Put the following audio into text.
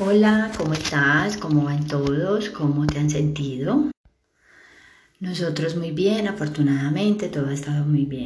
Hola, ¿cómo estás? ¿Cómo van todos? ¿Cómo te han sentido? Nosotros muy bien, afortunadamente todo ha estado muy bien.